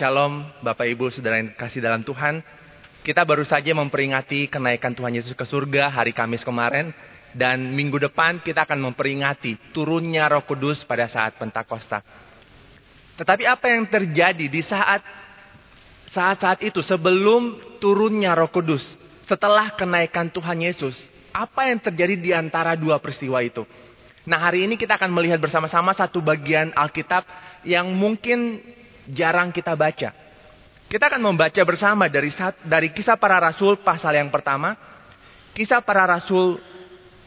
Shalom, Bapak Ibu, Saudara yang kasih dalam Tuhan. Kita baru saja memperingati kenaikan Tuhan Yesus ke surga hari Kamis kemarin. Dan minggu depan kita akan memperingati turunnya roh kudus pada saat Pentakosta. Tetapi apa yang terjadi di saat saat-saat itu sebelum turunnya roh kudus. Setelah kenaikan Tuhan Yesus. Apa yang terjadi di antara dua peristiwa itu? Nah hari ini kita akan melihat bersama-sama satu bagian Alkitab yang mungkin jarang kita baca. Kita akan membaca bersama dari dari kisah para rasul pasal yang pertama. Kisah para rasul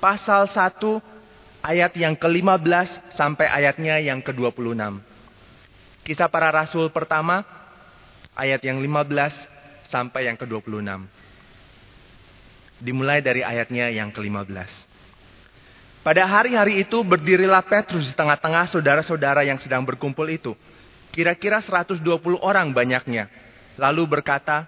pasal 1 ayat yang ke-15 sampai ayatnya yang ke-26. Kisah para rasul pertama ayat yang 15 sampai yang ke-26. Dimulai dari ayatnya yang ke-15. Pada hari-hari itu berdirilah Petrus di tengah-tengah saudara-saudara yang sedang berkumpul itu Kira-kira 120 orang banyaknya. Lalu berkata,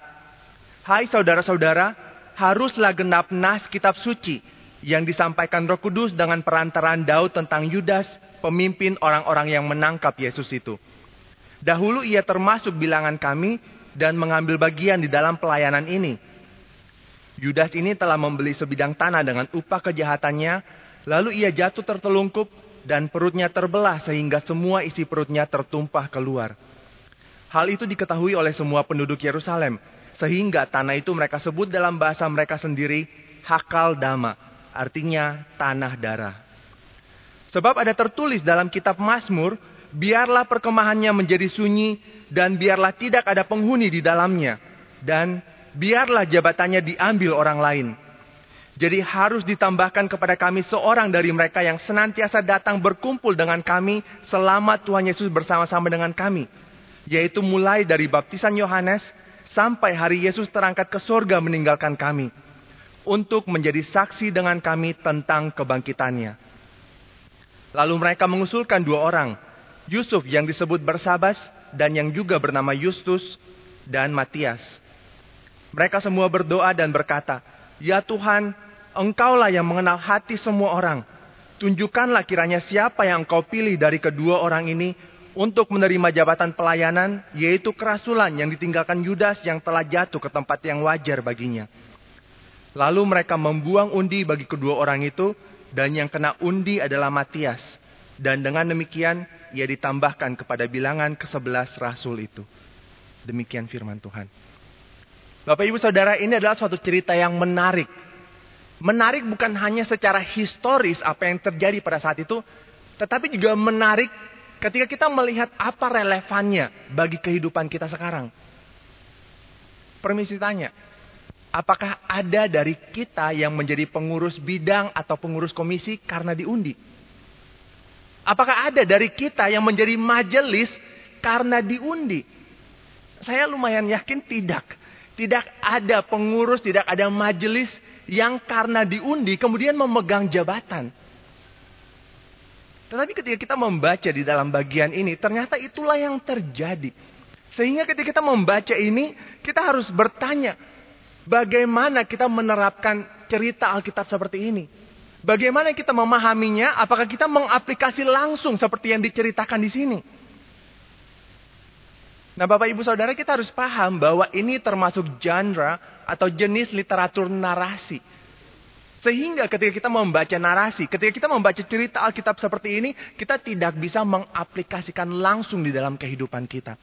Hai saudara-saudara, haruslah genap nas kitab suci yang disampaikan roh kudus dengan perantaraan Daud tentang Yudas, pemimpin orang-orang yang menangkap Yesus itu. Dahulu ia termasuk bilangan kami dan mengambil bagian di dalam pelayanan ini. Yudas ini telah membeli sebidang tanah dengan upah kejahatannya, lalu ia jatuh tertelungkup dan perutnya terbelah sehingga semua isi perutnya tertumpah keluar. Hal itu diketahui oleh semua penduduk Yerusalem, sehingga tanah itu mereka sebut dalam bahasa mereka sendiri Hakal Dama, artinya tanah darah. Sebab ada tertulis dalam kitab Mazmur, biarlah perkemahannya menjadi sunyi dan biarlah tidak ada penghuni di dalamnya dan biarlah jabatannya diambil orang lain. Jadi harus ditambahkan kepada kami seorang dari mereka yang senantiasa datang berkumpul dengan kami selama Tuhan Yesus bersama-sama dengan kami. Yaitu mulai dari baptisan Yohanes sampai hari Yesus terangkat ke surga meninggalkan kami. Untuk menjadi saksi dengan kami tentang kebangkitannya. Lalu mereka mengusulkan dua orang. Yusuf yang disebut Bersabas dan yang juga bernama Justus dan Matias. Mereka semua berdoa dan berkata, Ya Tuhan, Engkaulah yang mengenal hati semua orang. Tunjukkanlah kiranya siapa yang engkau pilih dari kedua orang ini untuk menerima jabatan pelayanan, yaitu kerasulan yang ditinggalkan Yudas yang telah jatuh ke tempat yang wajar baginya. Lalu mereka membuang undi bagi kedua orang itu, dan yang kena undi adalah Matias. Dan dengan demikian, ia ditambahkan kepada bilangan ke-11 rasul itu. Demikian firman Tuhan. Bapak ibu saudara, ini adalah suatu cerita yang menarik Menarik bukan hanya secara historis apa yang terjadi pada saat itu, tetapi juga menarik ketika kita melihat apa relevannya bagi kehidupan kita sekarang. Permisi tanya, apakah ada dari kita yang menjadi pengurus bidang atau pengurus komisi karena diundi? Apakah ada dari kita yang menjadi majelis karena diundi? Saya lumayan yakin tidak. Tidak ada pengurus, tidak ada majelis yang karena diundi kemudian memegang jabatan. Tetapi ketika kita membaca di dalam bagian ini, ternyata itulah yang terjadi. Sehingga ketika kita membaca ini, kita harus bertanya, bagaimana kita menerapkan cerita Alkitab seperti ini? Bagaimana kita memahaminya? Apakah kita mengaplikasi langsung seperti yang diceritakan di sini? Nah, Bapak Ibu Saudara, kita harus paham bahwa ini termasuk genre atau jenis literatur narasi. Sehingga ketika kita membaca narasi, ketika kita membaca cerita Alkitab seperti ini, kita tidak bisa mengaplikasikan langsung di dalam kehidupan kita.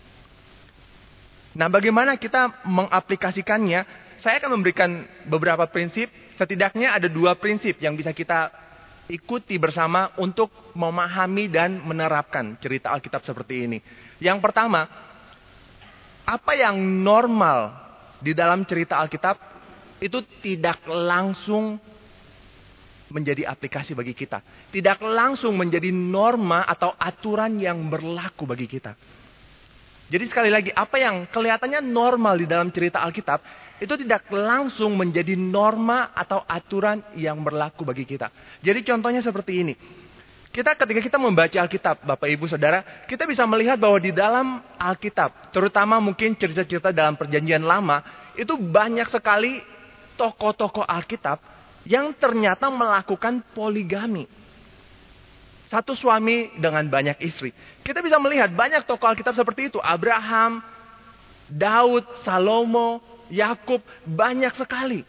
Nah, bagaimana kita mengaplikasikannya? Saya akan memberikan beberapa prinsip. Setidaknya ada dua prinsip yang bisa kita ikuti bersama untuk memahami dan menerapkan cerita Alkitab seperti ini. Yang pertama, apa yang normal di dalam cerita Alkitab itu tidak langsung menjadi aplikasi bagi kita. Tidak langsung menjadi norma atau aturan yang berlaku bagi kita. Jadi sekali lagi, apa yang kelihatannya normal di dalam cerita Alkitab, itu tidak langsung menjadi norma atau aturan yang berlaku bagi kita. Jadi contohnya seperti ini. Kita ketika kita membaca Alkitab, Bapak Ibu Saudara, kita bisa melihat bahwa di dalam Alkitab, terutama mungkin cerita-cerita dalam perjanjian lama, itu banyak sekali tokoh-tokoh Alkitab yang ternyata melakukan poligami. Satu suami dengan banyak istri. Kita bisa melihat banyak tokoh Alkitab seperti itu. Abraham, Daud, Salomo, Yakub, banyak sekali.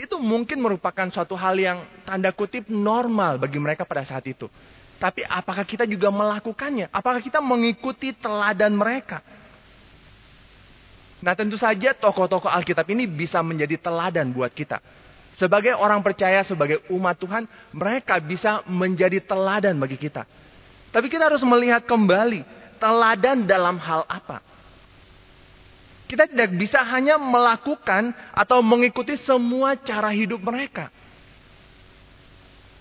Itu mungkin merupakan suatu hal yang tanda kutip normal bagi mereka pada saat itu. Tapi apakah kita juga melakukannya? Apakah kita mengikuti teladan mereka? Nah tentu saja tokoh-tokoh Alkitab ini bisa menjadi teladan buat kita. Sebagai orang percaya, sebagai umat Tuhan, mereka bisa menjadi teladan bagi kita. Tapi kita harus melihat kembali, teladan dalam hal apa? Kita tidak bisa hanya melakukan atau mengikuti semua cara hidup mereka.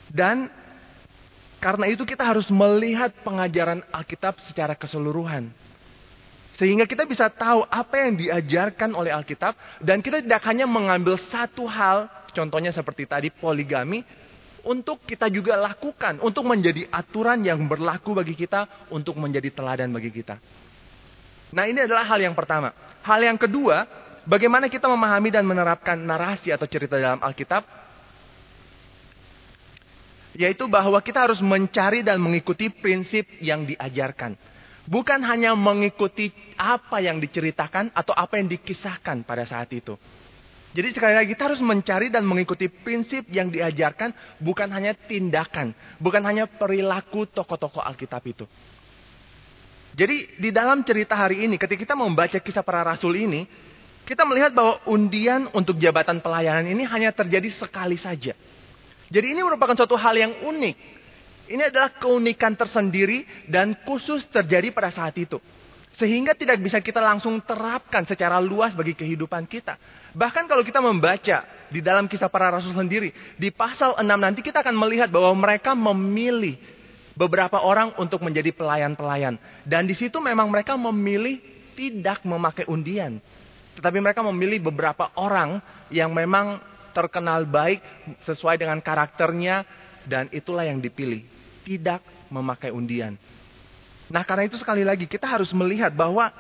Dan karena itu kita harus melihat pengajaran Alkitab secara keseluruhan. Sehingga kita bisa tahu apa yang diajarkan oleh Alkitab dan kita tidak hanya mengambil satu hal, contohnya seperti tadi poligami, untuk kita juga lakukan, untuk menjadi aturan yang berlaku bagi kita, untuk menjadi teladan bagi kita. Nah ini adalah hal yang pertama. Hal yang kedua, bagaimana kita memahami dan menerapkan narasi atau cerita dalam Alkitab, yaitu bahwa kita harus mencari dan mengikuti prinsip yang diajarkan. Bukan hanya mengikuti apa yang diceritakan atau apa yang dikisahkan pada saat itu. Jadi sekali lagi kita harus mencari dan mengikuti prinsip yang diajarkan bukan hanya tindakan, bukan hanya perilaku tokoh-tokoh Alkitab itu. Jadi di dalam cerita hari ini ketika kita membaca kisah para rasul ini, kita melihat bahwa undian untuk jabatan pelayanan ini hanya terjadi sekali saja. Jadi ini merupakan suatu hal yang unik ini adalah keunikan tersendiri dan khusus terjadi pada saat itu. Sehingga tidak bisa kita langsung terapkan secara luas bagi kehidupan kita. Bahkan kalau kita membaca di dalam kisah para rasul sendiri, di pasal 6 nanti kita akan melihat bahwa mereka memilih beberapa orang untuk menjadi pelayan-pelayan. Dan di situ memang mereka memilih tidak memakai undian. Tetapi mereka memilih beberapa orang yang memang terkenal baik sesuai dengan karakternya dan itulah yang dipilih tidak memakai undian. Nah, karena itu sekali lagi kita harus melihat bahwa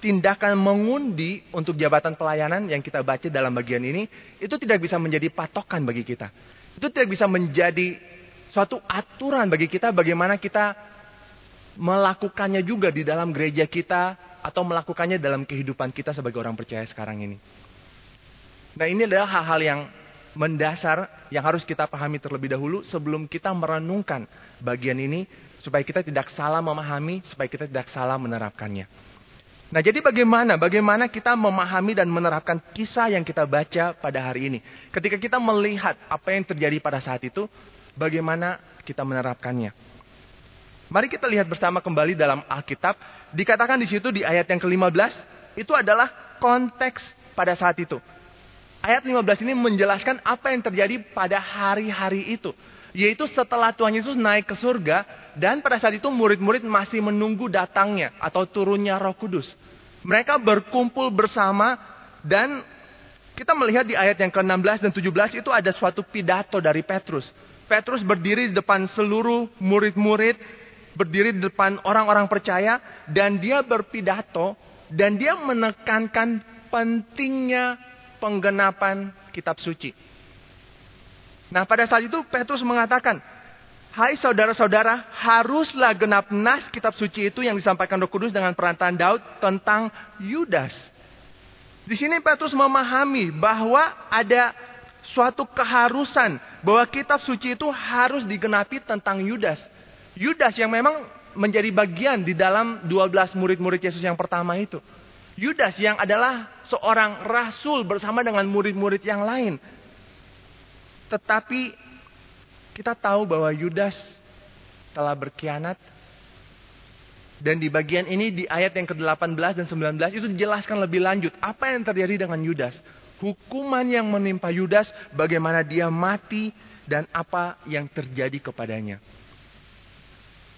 tindakan mengundi untuk jabatan pelayanan yang kita baca dalam bagian ini itu tidak bisa menjadi patokan bagi kita. Itu tidak bisa menjadi suatu aturan bagi kita bagaimana kita melakukannya juga di dalam gereja kita atau melakukannya dalam kehidupan kita sebagai orang percaya sekarang ini. Nah, ini adalah hal-hal yang mendasar yang harus kita pahami terlebih dahulu sebelum kita merenungkan bagian ini supaya kita tidak salah memahami, supaya kita tidak salah menerapkannya. Nah, jadi bagaimana? Bagaimana kita memahami dan menerapkan kisah yang kita baca pada hari ini? Ketika kita melihat apa yang terjadi pada saat itu, bagaimana kita menerapkannya? Mari kita lihat bersama kembali dalam Alkitab. Dikatakan di situ di ayat yang ke-15, itu adalah konteks pada saat itu. Ayat 15 ini menjelaskan apa yang terjadi pada hari-hari itu. Yaitu setelah Tuhan Yesus naik ke surga dan pada saat itu murid-murid masih menunggu datangnya atau turunnya roh kudus. Mereka berkumpul bersama dan kita melihat di ayat yang ke-16 dan 17 itu ada suatu pidato dari Petrus. Petrus berdiri di depan seluruh murid-murid, berdiri di depan orang-orang percaya dan dia berpidato dan dia menekankan pentingnya penggenapan kitab suci. Nah pada saat itu Petrus mengatakan, Hai saudara-saudara, haruslah genap nas kitab suci itu yang disampaikan Roh Kudus dengan perantaraan Daud tentang Yudas. Di sini Petrus memahami bahwa ada suatu keharusan bahwa kitab suci itu harus digenapi tentang Yudas. Yudas yang memang menjadi bagian di dalam 12 murid-murid Yesus yang pertama itu. Yudas yang adalah seorang rasul bersama dengan murid-murid yang lain. Tetapi kita tahu bahwa Yudas telah berkhianat. Dan di bagian ini di ayat yang ke-18 dan 19 itu dijelaskan lebih lanjut apa yang terjadi dengan Yudas. Hukuman yang menimpa Yudas, bagaimana dia mati dan apa yang terjadi kepadanya.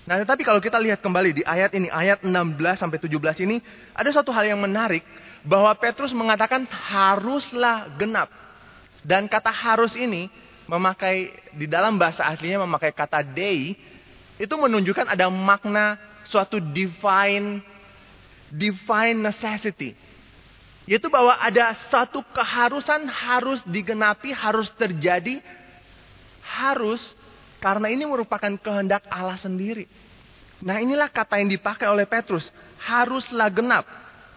Nah, tetapi kalau kita lihat kembali di ayat ini, ayat 16 sampai 17 ini, ada satu hal yang menarik bahwa Petrus mengatakan haruslah genap. Dan kata harus ini memakai di dalam bahasa aslinya memakai kata dei itu menunjukkan ada makna suatu divine divine necessity. Yaitu bahwa ada satu keharusan harus digenapi, harus terjadi, harus karena ini merupakan kehendak Allah sendiri. Nah inilah kata yang dipakai oleh Petrus. Haruslah genap.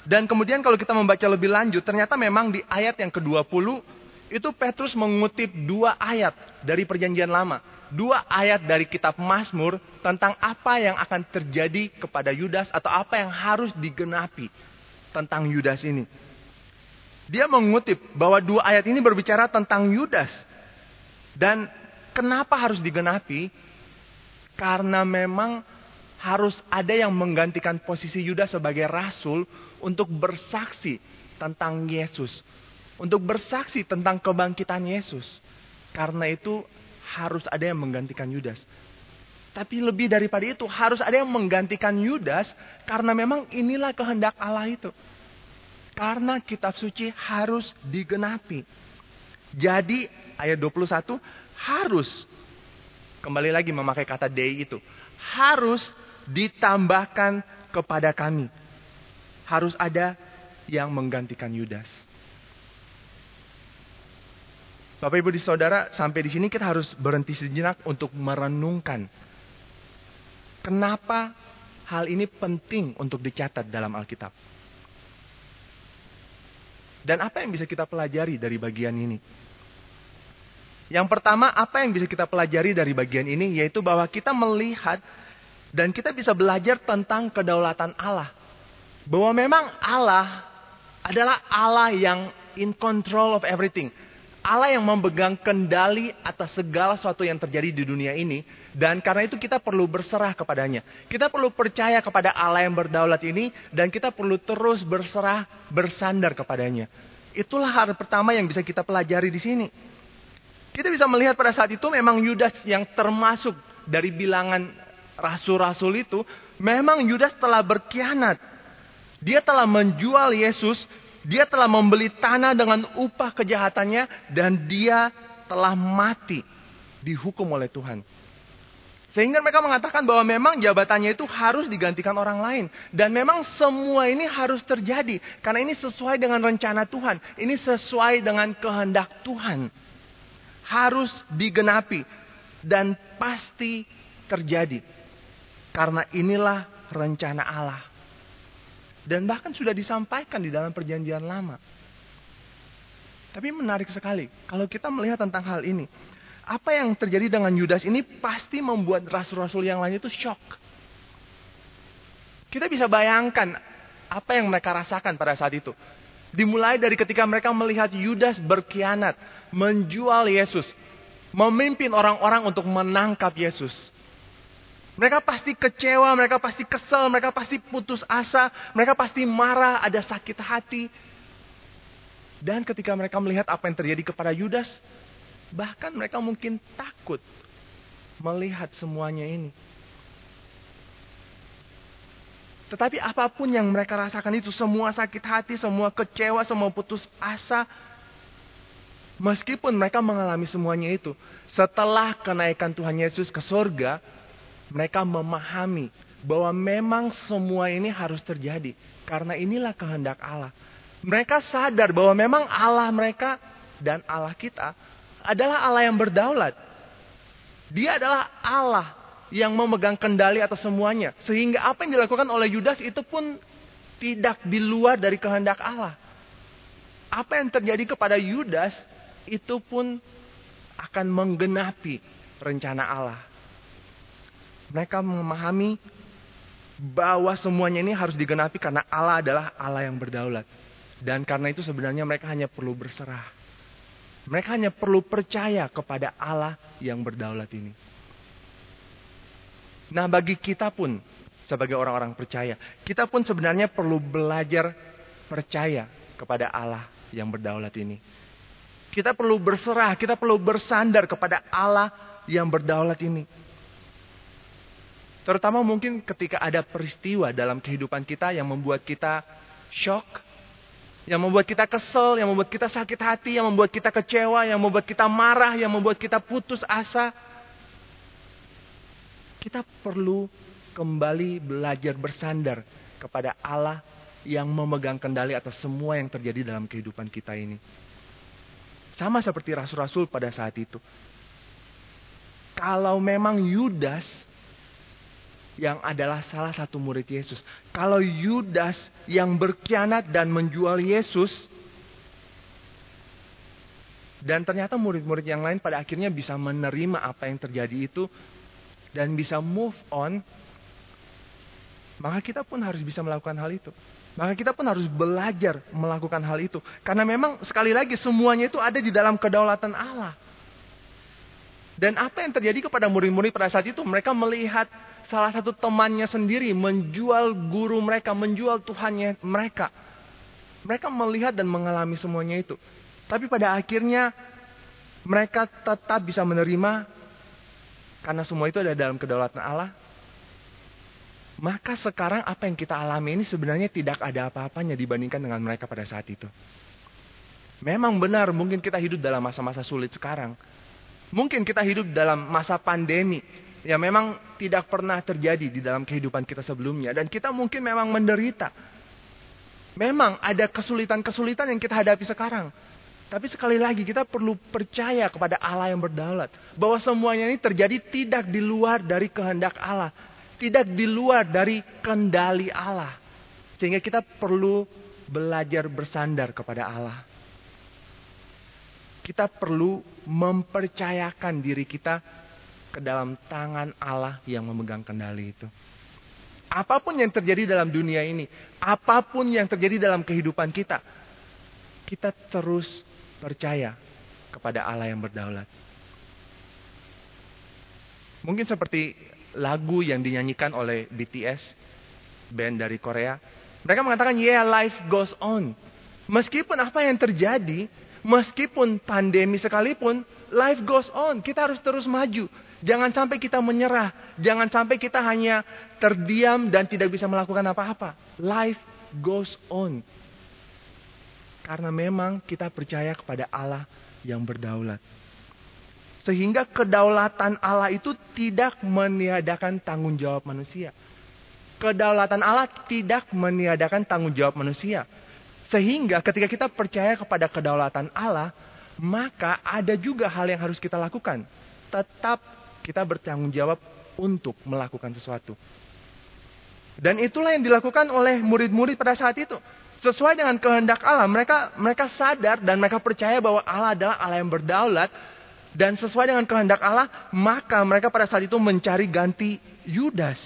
Dan kemudian kalau kita membaca lebih lanjut, ternyata memang di ayat yang ke-20 itu Petrus mengutip dua ayat dari perjanjian lama. Dua ayat dari kitab Mazmur tentang apa yang akan terjadi kepada Yudas atau apa yang harus digenapi tentang Yudas ini. Dia mengutip bahwa dua ayat ini berbicara tentang Yudas. Dan kenapa harus digenapi? Karena memang harus ada yang menggantikan posisi Yudas sebagai rasul untuk bersaksi tentang Yesus. Untuk bersaksi tentang kebangkitan Yesus. Karena itu harus ada yang menggantikan Yudas. Tapi lebih daripada itu harus ada yang menggantikan Yudas karena memang inilah kehendak Allah itu. Karena kitab suci harus digenapi. Jadi ayat 21 harus kembali lagi memakai kata day itu. Harus ditambahkan kepada kami harus ada yang menggantikan Yudas. Bapak Ibu di saudara, sampai di sini kita harus berhenti sejenak untuk merenungkan. Kenapa hal ini penting untuk dicatat dalam Alkitab? Dan apa yang bisa kita pelajari dari bagian ini? Yang pertama, apa yang bisa kita pelajari dari bagian ini? Yaitu bahwa kita melihat dan kita bisa belajar tentang kedaulatan Allah bahwa memang Allah adalah Allah yang in control of everything. Allah yang memegang kendali atas segala sesuatu yang terjadi di dunia ini. Dan karena itu kita perlu berserah kepadanya. Kita perlu percaya kepada Allah yang berdaulat ini. Dan kita perlu terus berserah, bersandar kepadanya. Itulah hal pertama yang bisa kita pelajari di sini. Kita bisa melihat pada saat itu memang Yudas yang termasuk dari bilangan rasul-rasul itu. Memang Yudas telah berkhianat dia telah menjual Yesus, dia telah membeli tanah dengan upah kejahatannya, dan dia telah mati dihukum oleh Tuhan. Sehingga mereka mengatakan bahwa memang jabatannya itu harus digantikan orang lain. Dan memang semua ini harus terjadi. Karena ini sesuai dengan rencana Tuhan. Ini sesuai dengan kehendak Tuhan. Harus digenapi. Dan pasti terjadi. Karena inilah rencana Allah. Dan bahkan sudah disampaikan di dalam perjanjian lama. Tapi menarik sekali kalau kita melihat tentang hal ini. Apa yang terjadi dengan Yudas ini pasti membuat rasul-rasul yang lain itu shock. Kita bisa bayangkan apa yang mereka rasakan pada saat itu. Dimulai dari ketika mereka melihat Yudas berkhianat, menjual Yesus, memimpin orang-orang untuk menangkap Yesus. Mereka pasti kecewa, mereka pasti kesel, mereka pasti putus asa, mereka pasti marah, ada sakit hati. Dan ketika mereka melihat apa yang terjadi kepada Yudas, bahkan mereka mungkin takut melihat semuanya ini. Tetapi apa pun yang mereka rasakan itu, semua sakit hati, semua kecewa, semua putus asa, meskipun mereka mengalami semuanya itu, setelah kenaikan Tuhan Yesus ke surga, mereka memahami bahwa memang semua ini harus terjadi. Karena inilah kehendak Allah. Mereka sadar bahwa memang Allah mereka dan Allah kita adalah Allah yang berdaulat. Dia adalah Allah yang memegang kendali atas semuanya. Sehingga apa yang dilakukan oleh Yudas itu pun tidak di luar dari kehendak Allah. Apa yang terjadi kepada Yudas itu pun akan menggenapi rencana Allah. Mereka memahami bahwa semuanya ini harus digenapi karena Allah adalah Allah yang berdaulat. Dan karena itu sebenarnya mereka hanya perlu berserah. Mereka hanya perlu percaya kepada Allah yang berdaulat ini. Nah bagi kita pun sebagai orang-orang percaya. Kita pun sebenarnya perlu belajar percaya kepada Allah yang berdaulat ini. Kita perlu berserah, kita perlu bersandar kepada Allah yang berdaulat ini. Terutama mungkin ketika ada peristiwa dalam kehidupan kita yang membuat kita shock, yang membuat kita kesel, yang membuat kita sakit hati, yang membuat kita kecewa, yang membuat kita marah, yang membuat kita putus asa. Kita perlu kembali belajar bersandar kepada Allah yang memegang kendali atas semua yang terjadi dalam kehidupan kita ini. Sama seperti rasul-rasul pada saat itu. Kalau memang Yudas yang adalah salah satu murid Yesus. Kalau Yudas yang berkhianat dan menjual Yesus, dan ternyata murid-murid yang lain pada akhirnya bisa menerima apa yang terjadi itu dan bisa move on, maka kita pun harus bisa melakukan hal itu. Maka kita pun harus belajar melakukan hal itu. Karena memang sekali lagi semuanya itu ada di dalam kedaulatan Allah. Dan apa yang terjadi kepada murid-murid pada saat itu? Mereka melihat salah satu temannya sendiri menjual guru mereka, menjual Tuhannya mereka. Mereka melihat dan mengalami semuanya itu. Tapi pada akhirnya mereka tetap bisa menerima karena semua itu ada dalam kedaulatan Allah. Maka sekarang apa yang kita alami ini sebenarnya tidak ada apa-apanya dibandingkan dengan mereka pada saat itu. Memang benar mungkin kita hidup dalam masa-masa sulit sekarang. Mungkin kita hidup dalam masa pandemi yang memang tidak pernah terjadi di dalam kehidupan kita sebelumnya. Dan kita mungkin memang menderita. Memang ada kesulitan-kesulitan yang kita hadapi sekarang. Tapi sekali lagi kita perlu percaya kepada Allah yang berdaulat. Bahwa semuanya ini terjadi tidak di luar dari kehendak Allah. Tidak di luar dari kendali Allah. Sehingga kita perlu belajar bersandar kepada Allah. Kita perlu mempercayakan diri kita ke dalam tangan Allah yang memegang kendali itu. Apa pun yang terjadi dalam dunia ini, apa pun yang terjadi dalam kehidupan kita, kita terus percaya kepada Allah yang berdaulat. Mungkin seperti lagu yang dinyanyikan oleh BTS, band dari Korea. Mereka mengatakan, yeah, life goes on. Meskipun apa yang terjadi, meskipun pandemi sekalipun, life goes on. Kita harus terus maju. Jangan sampai kita menyerah. Jangan sampai kita hanya terdiam dan tidak bisa melakukan apa-apa. Life goes on. Karena memang kita percaya kepada Allah yang berdaulat. Sehingga kedaulatan Allah itu tidak meniadakan tanggung jawab manusia. Kedaulatan Allah tidak meniadakan tanggung jawab manusia. Sehingga ketika kita percaya kepada kedaulatan Allah, maka ada juga hal yang harus kita lakukan. Tetap kita bertanggung jawab untuk melakukan sesuatu. Dan itulah yang dilakukan oleh murid-murid pada saat itu. Sesuai dengan kehendak Allah, mereka mereka sadar dan mereka percaya bahwa Allah adalah Allah yang berdaulat dan sesuai dengan kehendak Allah, maka mereka pada saat itu mencari ganti Yudas.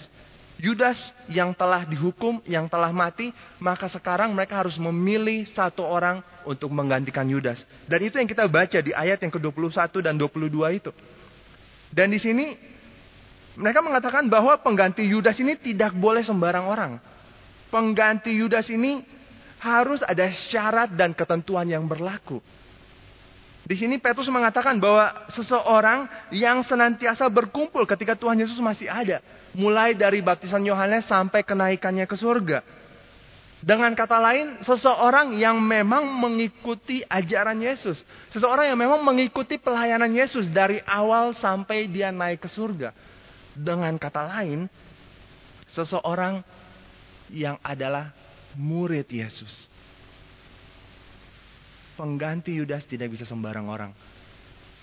Yudas yang telah dihukum, yang telah mati, maka sekarang mereka harus memilih satu orang untuk menggantikan Yudas. Dan itu yang kita baca di ayat yang ke-21 dan 22 itu. Dan di sini mereka mengatakan bahwa pengganti Yudas ini tidak boleh sembarang orang. Pengganti Yudas ini harus ada syarat dan ketentuan yang berlaku. Di sini Petrus mengatakan bahwa seseorang yang senantiasa berkumpul ketika Tuhan Yesus masih ada. Mulai dari baptisan Yohanes sampai kenaikannya ke surga. Dengan kata lain, seseorang yang memang mengikuti ajaran Yesus. Seseorang yang memang mengikuti pelayanan Yesus dari awal sampai dia naik ke surga. Dengan kata lain, seseorang yang adalah murid Yesus. Pengganti Yudas tidak bisa sembarang orang.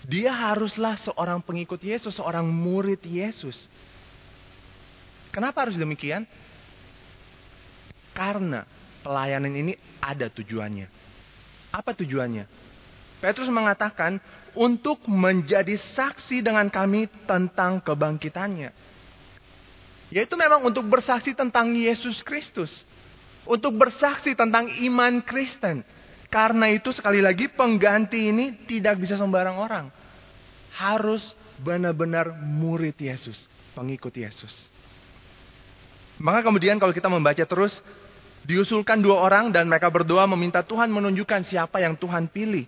Dia haruslah seorang pengikut Yesus, seorang murid Yesus. Kenapa harus demikian? Karena pelayanan ini ada tujuannya. Apa tujuannya? Petrus mengatakan untuk menjadi saksi dengan kami tentang kebangkitannya. Yaitu memang untuk bersaksi tentang Yesus Kristus. Untuk bersaksi tentang iman Kristen. Karena itu sekali lagi pengganti ini tidak bisa sembarang orang. Harus benar-benar murid Yesus. Pengikut Yesus. Maka kemudian kalau kita membaca terus Diusulkan dua orang dan mereka berdoa meminta Tuhan menunjukkan siapa yang Tuhan pilih.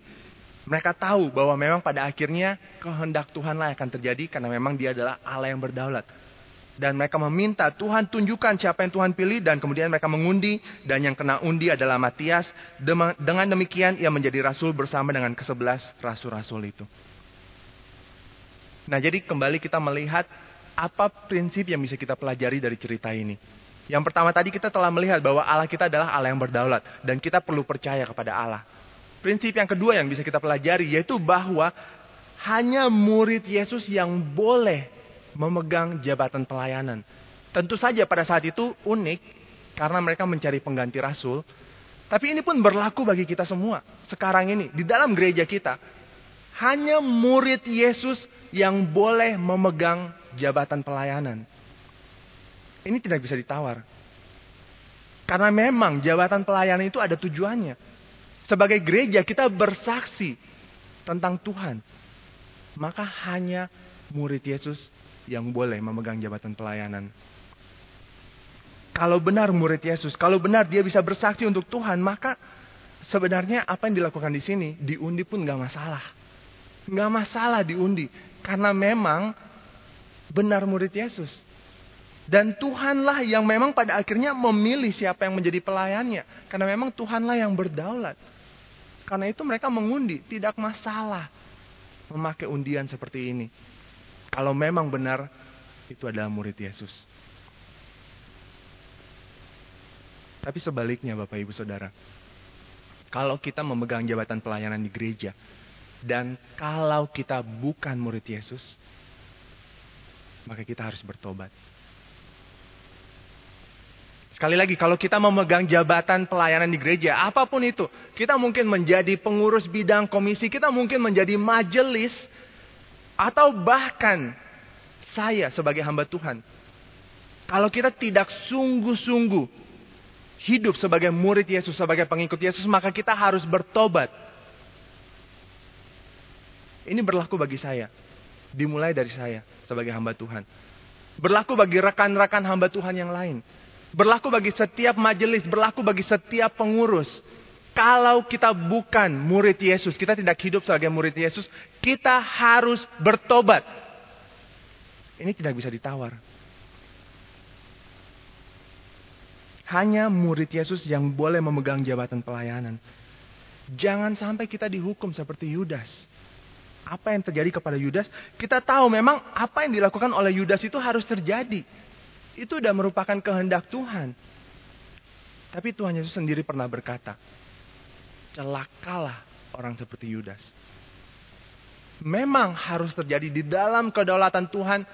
Mereka tahu bahwa memang pada akhirnya kehendak Tuhanlah akan terjadi karena memang dia adalah Allah yang berdaulat. Dan mereka meminta Tuhan tunjukkan siapa yang Tuhan pilih dan kemudian mereka mengundi dan yang kena undi adalah Matias. Dengan demikian ia menjadi rasul bersama dengan kesebelas rasul-rasul itu. Nah jadi kembali kita melihat apa prinsip yang bisa kita pelajari dari cerita ini. Yang pertama tadi kita telah melihat bahwa Allah kita adalah Allah yang berdaulat. Dan kita perlu percaya kepada Allah. Prinsip yang kedua yang bisa kita pelajari yaitu bahwa hanya murid Yesus yang boleh memegang jabatan pelayanan. Tentu saja pada saat itu unik karena mereka mencari pengganti rasul. Tapi ini pun berlaku bagi kita semua. Sekarang ini di dalam gereja kita hanya murid Yesus yang boleh memegang jabatan pelayanan. Ini tidak bisa ditawar. Karena memang jabatan pelayanan itu ada tujuannya. Sebagai gereja kita bersaksi tentang Tuhan. Maka hanya murid Yesus yang boleh memegang jabatan pelayanan. Kalau benar murid Yesus, kalau benar dia bisa bersaksi untuk Tuhan, maka sebenarnya apa yang dilakukan di sini diundi pun nggak masalah. Nggak masalah diundi, karena memang benar murid Yesus. Dan Tuhanlah yang memang pada akhirnya memilih siapa yang menjadi pelayannya. Karena memang Tuhanlah yang berdaulat. Karena itu mereka mengundi, tidak masalah memakai undian seperti ini. Kalau memang benar itu adalah murid Yesus. Tapi sebaliknya Bapak Ibu Saudara. Kalau kita memegang jabatan pelayanan di gereja. Dan kalau kita bukan murid Yesus. Maka kita harus bertobat. Sekali lagi, kalau kita memegang jabatan pelayanan di gereja, apa pun itu, kita mungkin menjadi pengurus bidang komisi, kita mungkin menjadi majelis, atau bahkan saya sebagai hamba Tuhan. Kalau kita tidak sungguh-sungguh hidup sebagai murid Yesus, sebagai pengikut Yesus, maka kita harus bertobat. Ini berlaku bagi saya. Dimulai dari saya sebagai hamba Tuhan. Berlaku bagi rekan-rekan hamba Tuhan yang lain. Berlaku bagi setiap majelis, berlaku bagi setiap pengurus. Kalau kita bukan murid Yesus, kita tidak hidup sebagai murid Yesus, kita harus bertobat. Ini tidak bisa ditawar. Hanya murid Yesus yang boleh memegang jabatan pelayanan. Jangan sampai kita dihukum seperti Yudas. Apa yang terjadi kepada Yudas? Kita tahu memang apa yang dilakukan oleh Yudas itu harus terjadi. Itu sudah merupakan kehendak Tuhan. Tapi Tuhan Yesus sendiri pernah berkata, celakalah orang seperti Yudas. Memang harus terjadi di dalam kedaulatan Tuhan,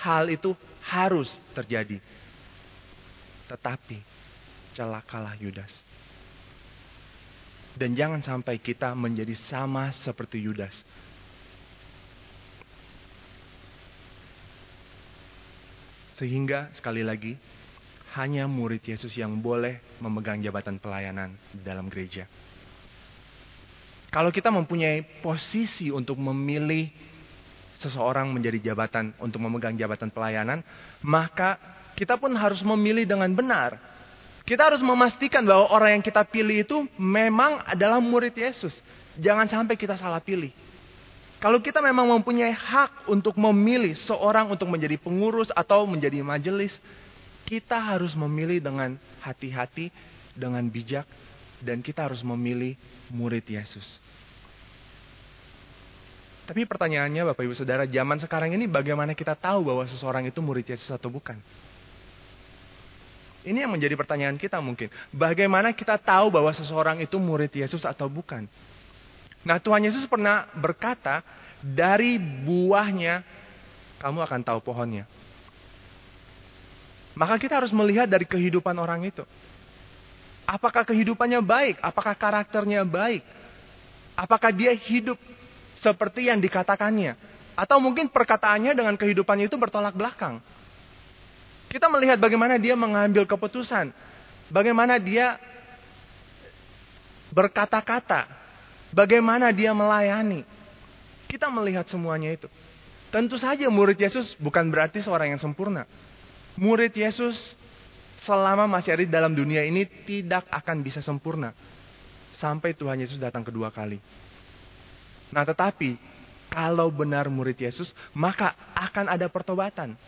hal itu harus terjadi. Tetapi celakalah Yudas. Dan jangan sampai kita menjadi sama seperti Yudas. Sehingga sekali lagi hanya murid Yesus yang boleh memegang jabatan pelayanan dalam gereja. Kalau kita mempunyai posisi untuk memilih seseorang menjadi jabatan untuk memegang jabatan pelayanan, maka kita pun harus memilih dengan benar. Kita harus memastikan bahwa orang yang kita pilih itu memang adalah murid Yesus. Jangan sampai kita salah pilih. Kalau kita memang mempunyai hak untuk memilih seorang untuk menjadi pengurus atau menjadi majelis, kita harus memilih dengan hati-hati, dengan bijak, dan kita harus memilih murid Yesus. Tapi pertanyaannya Bapak Ibu Saudara, zaman sekarang ini bagaimana kita tahu bahwa seseorang itu murid Yesus atau bukan? Ini yang menjadi pertanyaan kita mungkin. Bagaimana kita tahu bahwa seseorang itu murid Yesus atau bukan? Nah Tuhan Yesus pernah berkata, dari buahnya kamu akan tahu pohonnya. Maka kita harus melihat dari kehidupan orang itu. Apakah kehidupannya baik? Apakah karakternya baik? Apakah dia hidup seperti yang dikatakannya. Atau mungkin perkataannya dengan kehidupannya itu bertolak belakang. Kita melihat bagaimana dia mengambil keputusan. Bagaimana dia berkata-kata. Bagaimana dia melayani. Kita melihat semuanya itu. Tentu saja murid Yesus bukan berarti seorang yang sempurna. Murid Yesus selama masih ada di dalam dunia ini tidak akan bisa sempurna. Sampai Tuhan Yesus datang kedua kali. Nah tetapi kalau benar murid Yesus maka akan ada pertobatan.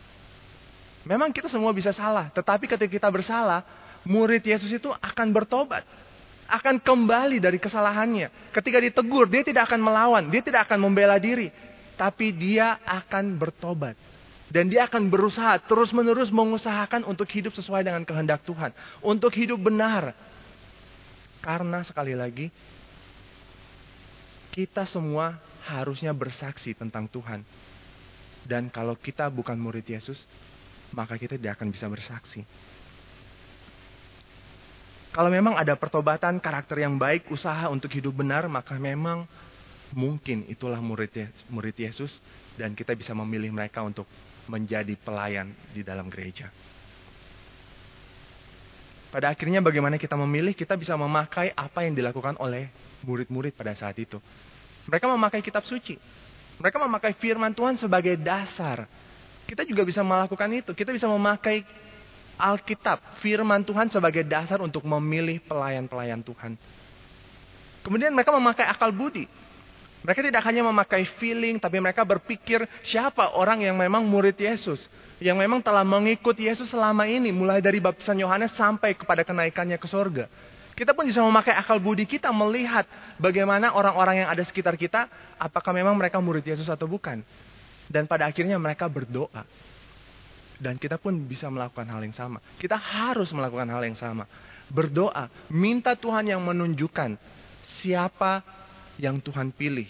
Memang kita semua bisa salah. Tetapi ketika kita bersalah murid Yesus itu akan bertobat. Akan kembali dari kesalahannya. Ketika ditegur dia tidak akan melawan. Dia tidak akan membela diri. Tapi dia akan bertobat. Dan dia akan berusaha terus menerus mengusahakan untuk hidup sesuai dengan kehendak Tuhan. Untuk hidup benar. Karena sekali lagi kita semua harusnya bersaksi tentang Tuhan. Dan kalau kita bukan murid Yesus, maka kita tidak akan bisa bersaksi. Kalau memang ada pertobatan karakter yang baik, usaha untuk hidup benar, maka memang mungkin itulah murid murid Yesus dan kita bisa memilih mereka untuk menjadi pelayan di dalam gereja. Pada akhirnya bagaimana kita memilih, kita bisa memakai apa yang dilakukan oleh murid-murid pada saat itu. Mereka memakai kitab suci. Mereka memakai firman Tuhan sebagai dasar. Kita juga bisa melakukan itu. Kita bisa memakai Alkitab, firman Tuhan sebagai dasar untuk memilih pelayan-pelayan Tuhan. Kemudian mereka memakai akal budi. Mereka tidak hanya memakai feeling, tapi mereka berpikir siapa orang yang memang murid Yesus. Yang memang telah mengikut Yesus selama ini, mulai dari baptisan Yohanes sampai kepada kenaikannya ke sorga. Kita pun bisa memakai akal budi kita melihat bagaimana orang-orang yang ada sekitar kita, apakah memang mereka murid Yesus atau bukan. Dan pada akhirnya mereka berdoa. Dan kita pun bisa melakukan hal yang sama. Kita harus melakukan hal yang sama. Berdoa, minta Tuhan yang menunjukkan siapa yang Tuhan pilih.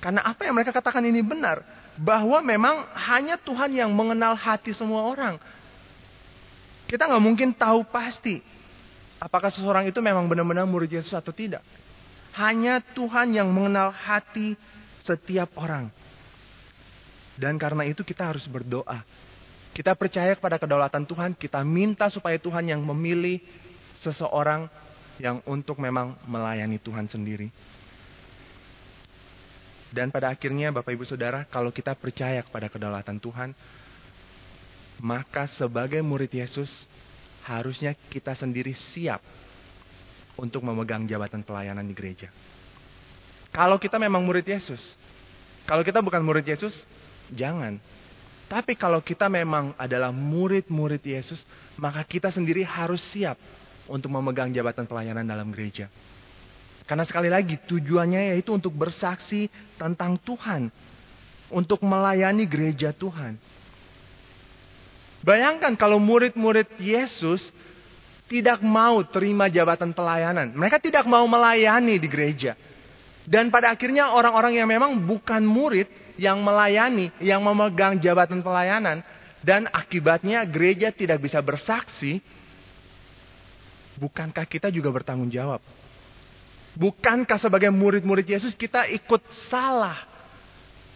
Karena apa yang mereka katakan ini benar. Bahwa memang hanya Tuhan yang mengenal hati semua orang. Kita nggak mungkin tahu pasti apakah seseorang itu memang benar-benar murid Yesus atau tidak. Hanya Tuhan yang mengenal hati setiap orang. Dan karena itu kita harus berdoa. Kita percaya kepada kedaulatan Tuhan, kita minta supaya Tuhan yang memilih seseorang yang untuk memang melayani Tuhan sendiri. Dan pada akhirnya Bapak Ibu Saudara, kalau kita percaya kepada kedaulatan Tuhan, maka sebagai murid Yesus, harusnya kita sendiri siap untuk memegang jabatan pelayanan di gereja. Kalau kita memang murid Yesus, kalau kita bukan murid Yesus, Jangan. Tapi kalau kita memang adalah murid-murid Yesus, maka kita sendiri harus siap untuk memegang jabatan pelayanan dalam gereja. Karena sekali lagi tujuannya yaitu untuk bersaksi tentang Tuhan. Untuk melayani gereja Tuhan. Bayangkan kalau murid-murid Yesus tidak mau terima jabatan pelayanan. Mereka tidak mau melayani di gereja. Dan pada akhirnya orang-orang yang memang bukan murid yang melayani, yang memegang jabatan pelayanan, dan akibatnya gereja tidak bisa bersaksi, bukankah kita juga bertanggung jawab? Bukankah sebagai murid-murid Yesus kita ikut salah?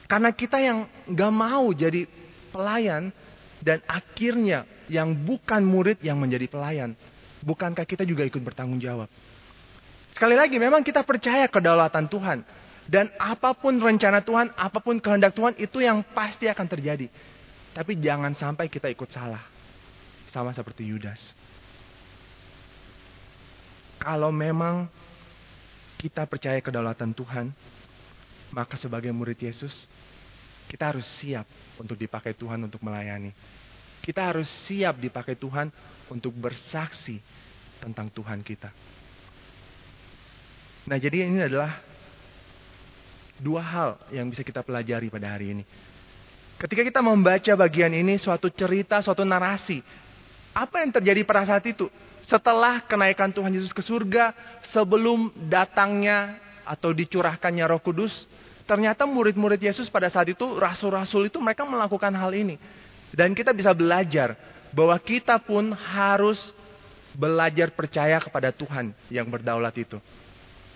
Karena kita yang gak mau jadi pelayan, dan akhirnya yang bukan murid yang menjadi pelayan. Bukankah kita juga ikut bertanggung jawab? Sekali lagi, memang kita percaya kedaulatan Tuhan. Dan apa pun rencana Tuhan, apa pun kehendak Tuhan, itu yang pasti akan terjadi. Tapi jangan sampai kita ikut salah. Sama seperti Yudas. Kalau memang kita percaya kedaulatan Tuhan, maka sebagai murid Yesus, kita harus siap untuk dipakai Tuhan untuk melayani. Kita harus siap dipakai Tuhan untuk bersaksi tentang Tuhan kita. Nah, jadi ini adalah dua hal yang bisa kita pelajari pada hari ini. Ketika kita membaca bagian ini, suatu cerita, suatu narasi. Apa yang terjadi pada saat itu? Setelah kenaikan Tuhan Yesus ke surga, sebelum datangnya atau dicurahkannya roh kudus, ternyata murid-murid Yesus pada saat itu, rasul-rasul itu mereka melakukan hal ini. Dan kita bisa belajar bahwa kita pun harus belajar percaya kepada Tuhan yang berdaulat itu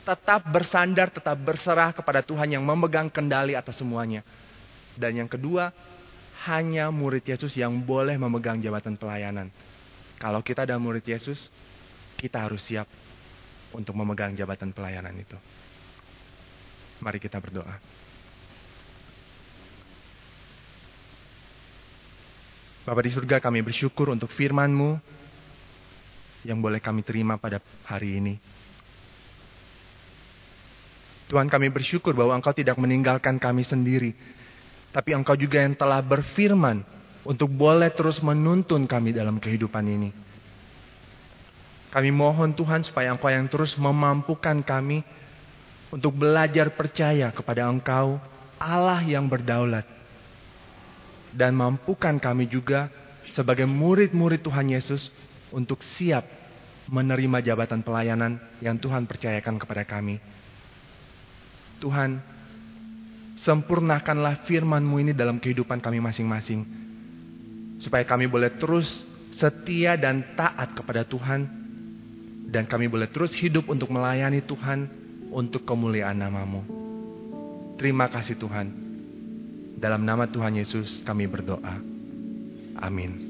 tetap bersandar, tetap berserah kepada Tuhan yang memegang kendali atas semuanya. Dan yang kedua, hanya murid Yesus yang boleh memegang jabatan pelayanan. Kalau kita ada murid Yesus, kita harus siap untuk memegang jabatan pelayanan itu. Mari kita berdoa. Bapak di surga kami bersyukur untuk firman-Mu yang boleh kami terima pada hari ini. Tuhan kami bersyukur bahwa Engkau tidak meninggalkan kami sendiri. Tapi Engkau juga yang telah berfirman untuk boleh terus menuntun kami dalam kehidupan ini. Kami mohon Tuhan supaya Engkau yang terus memampukan kami untuk belajar percaya kepada Engkau, Allah yang berdaulat. Dan mampukan kami juga sebagai murid-murid Tuhan Yesus untuk siap menerima jabatan pelayanan yang Tuhan percayakan kepada kami. Tuhan, sempurnakanlah firman-Mu ini dalam kehidupan kami masing-masing. Supaya kami boleh terus setia dan taat kepada Tuhan. Dan kami boleh terus hidup untuk melayani Tuhan untuk kemuliaan namamu. Terima kasih Tuhan. Dalam nama Tuhan Yesus kami berdoa. Amin.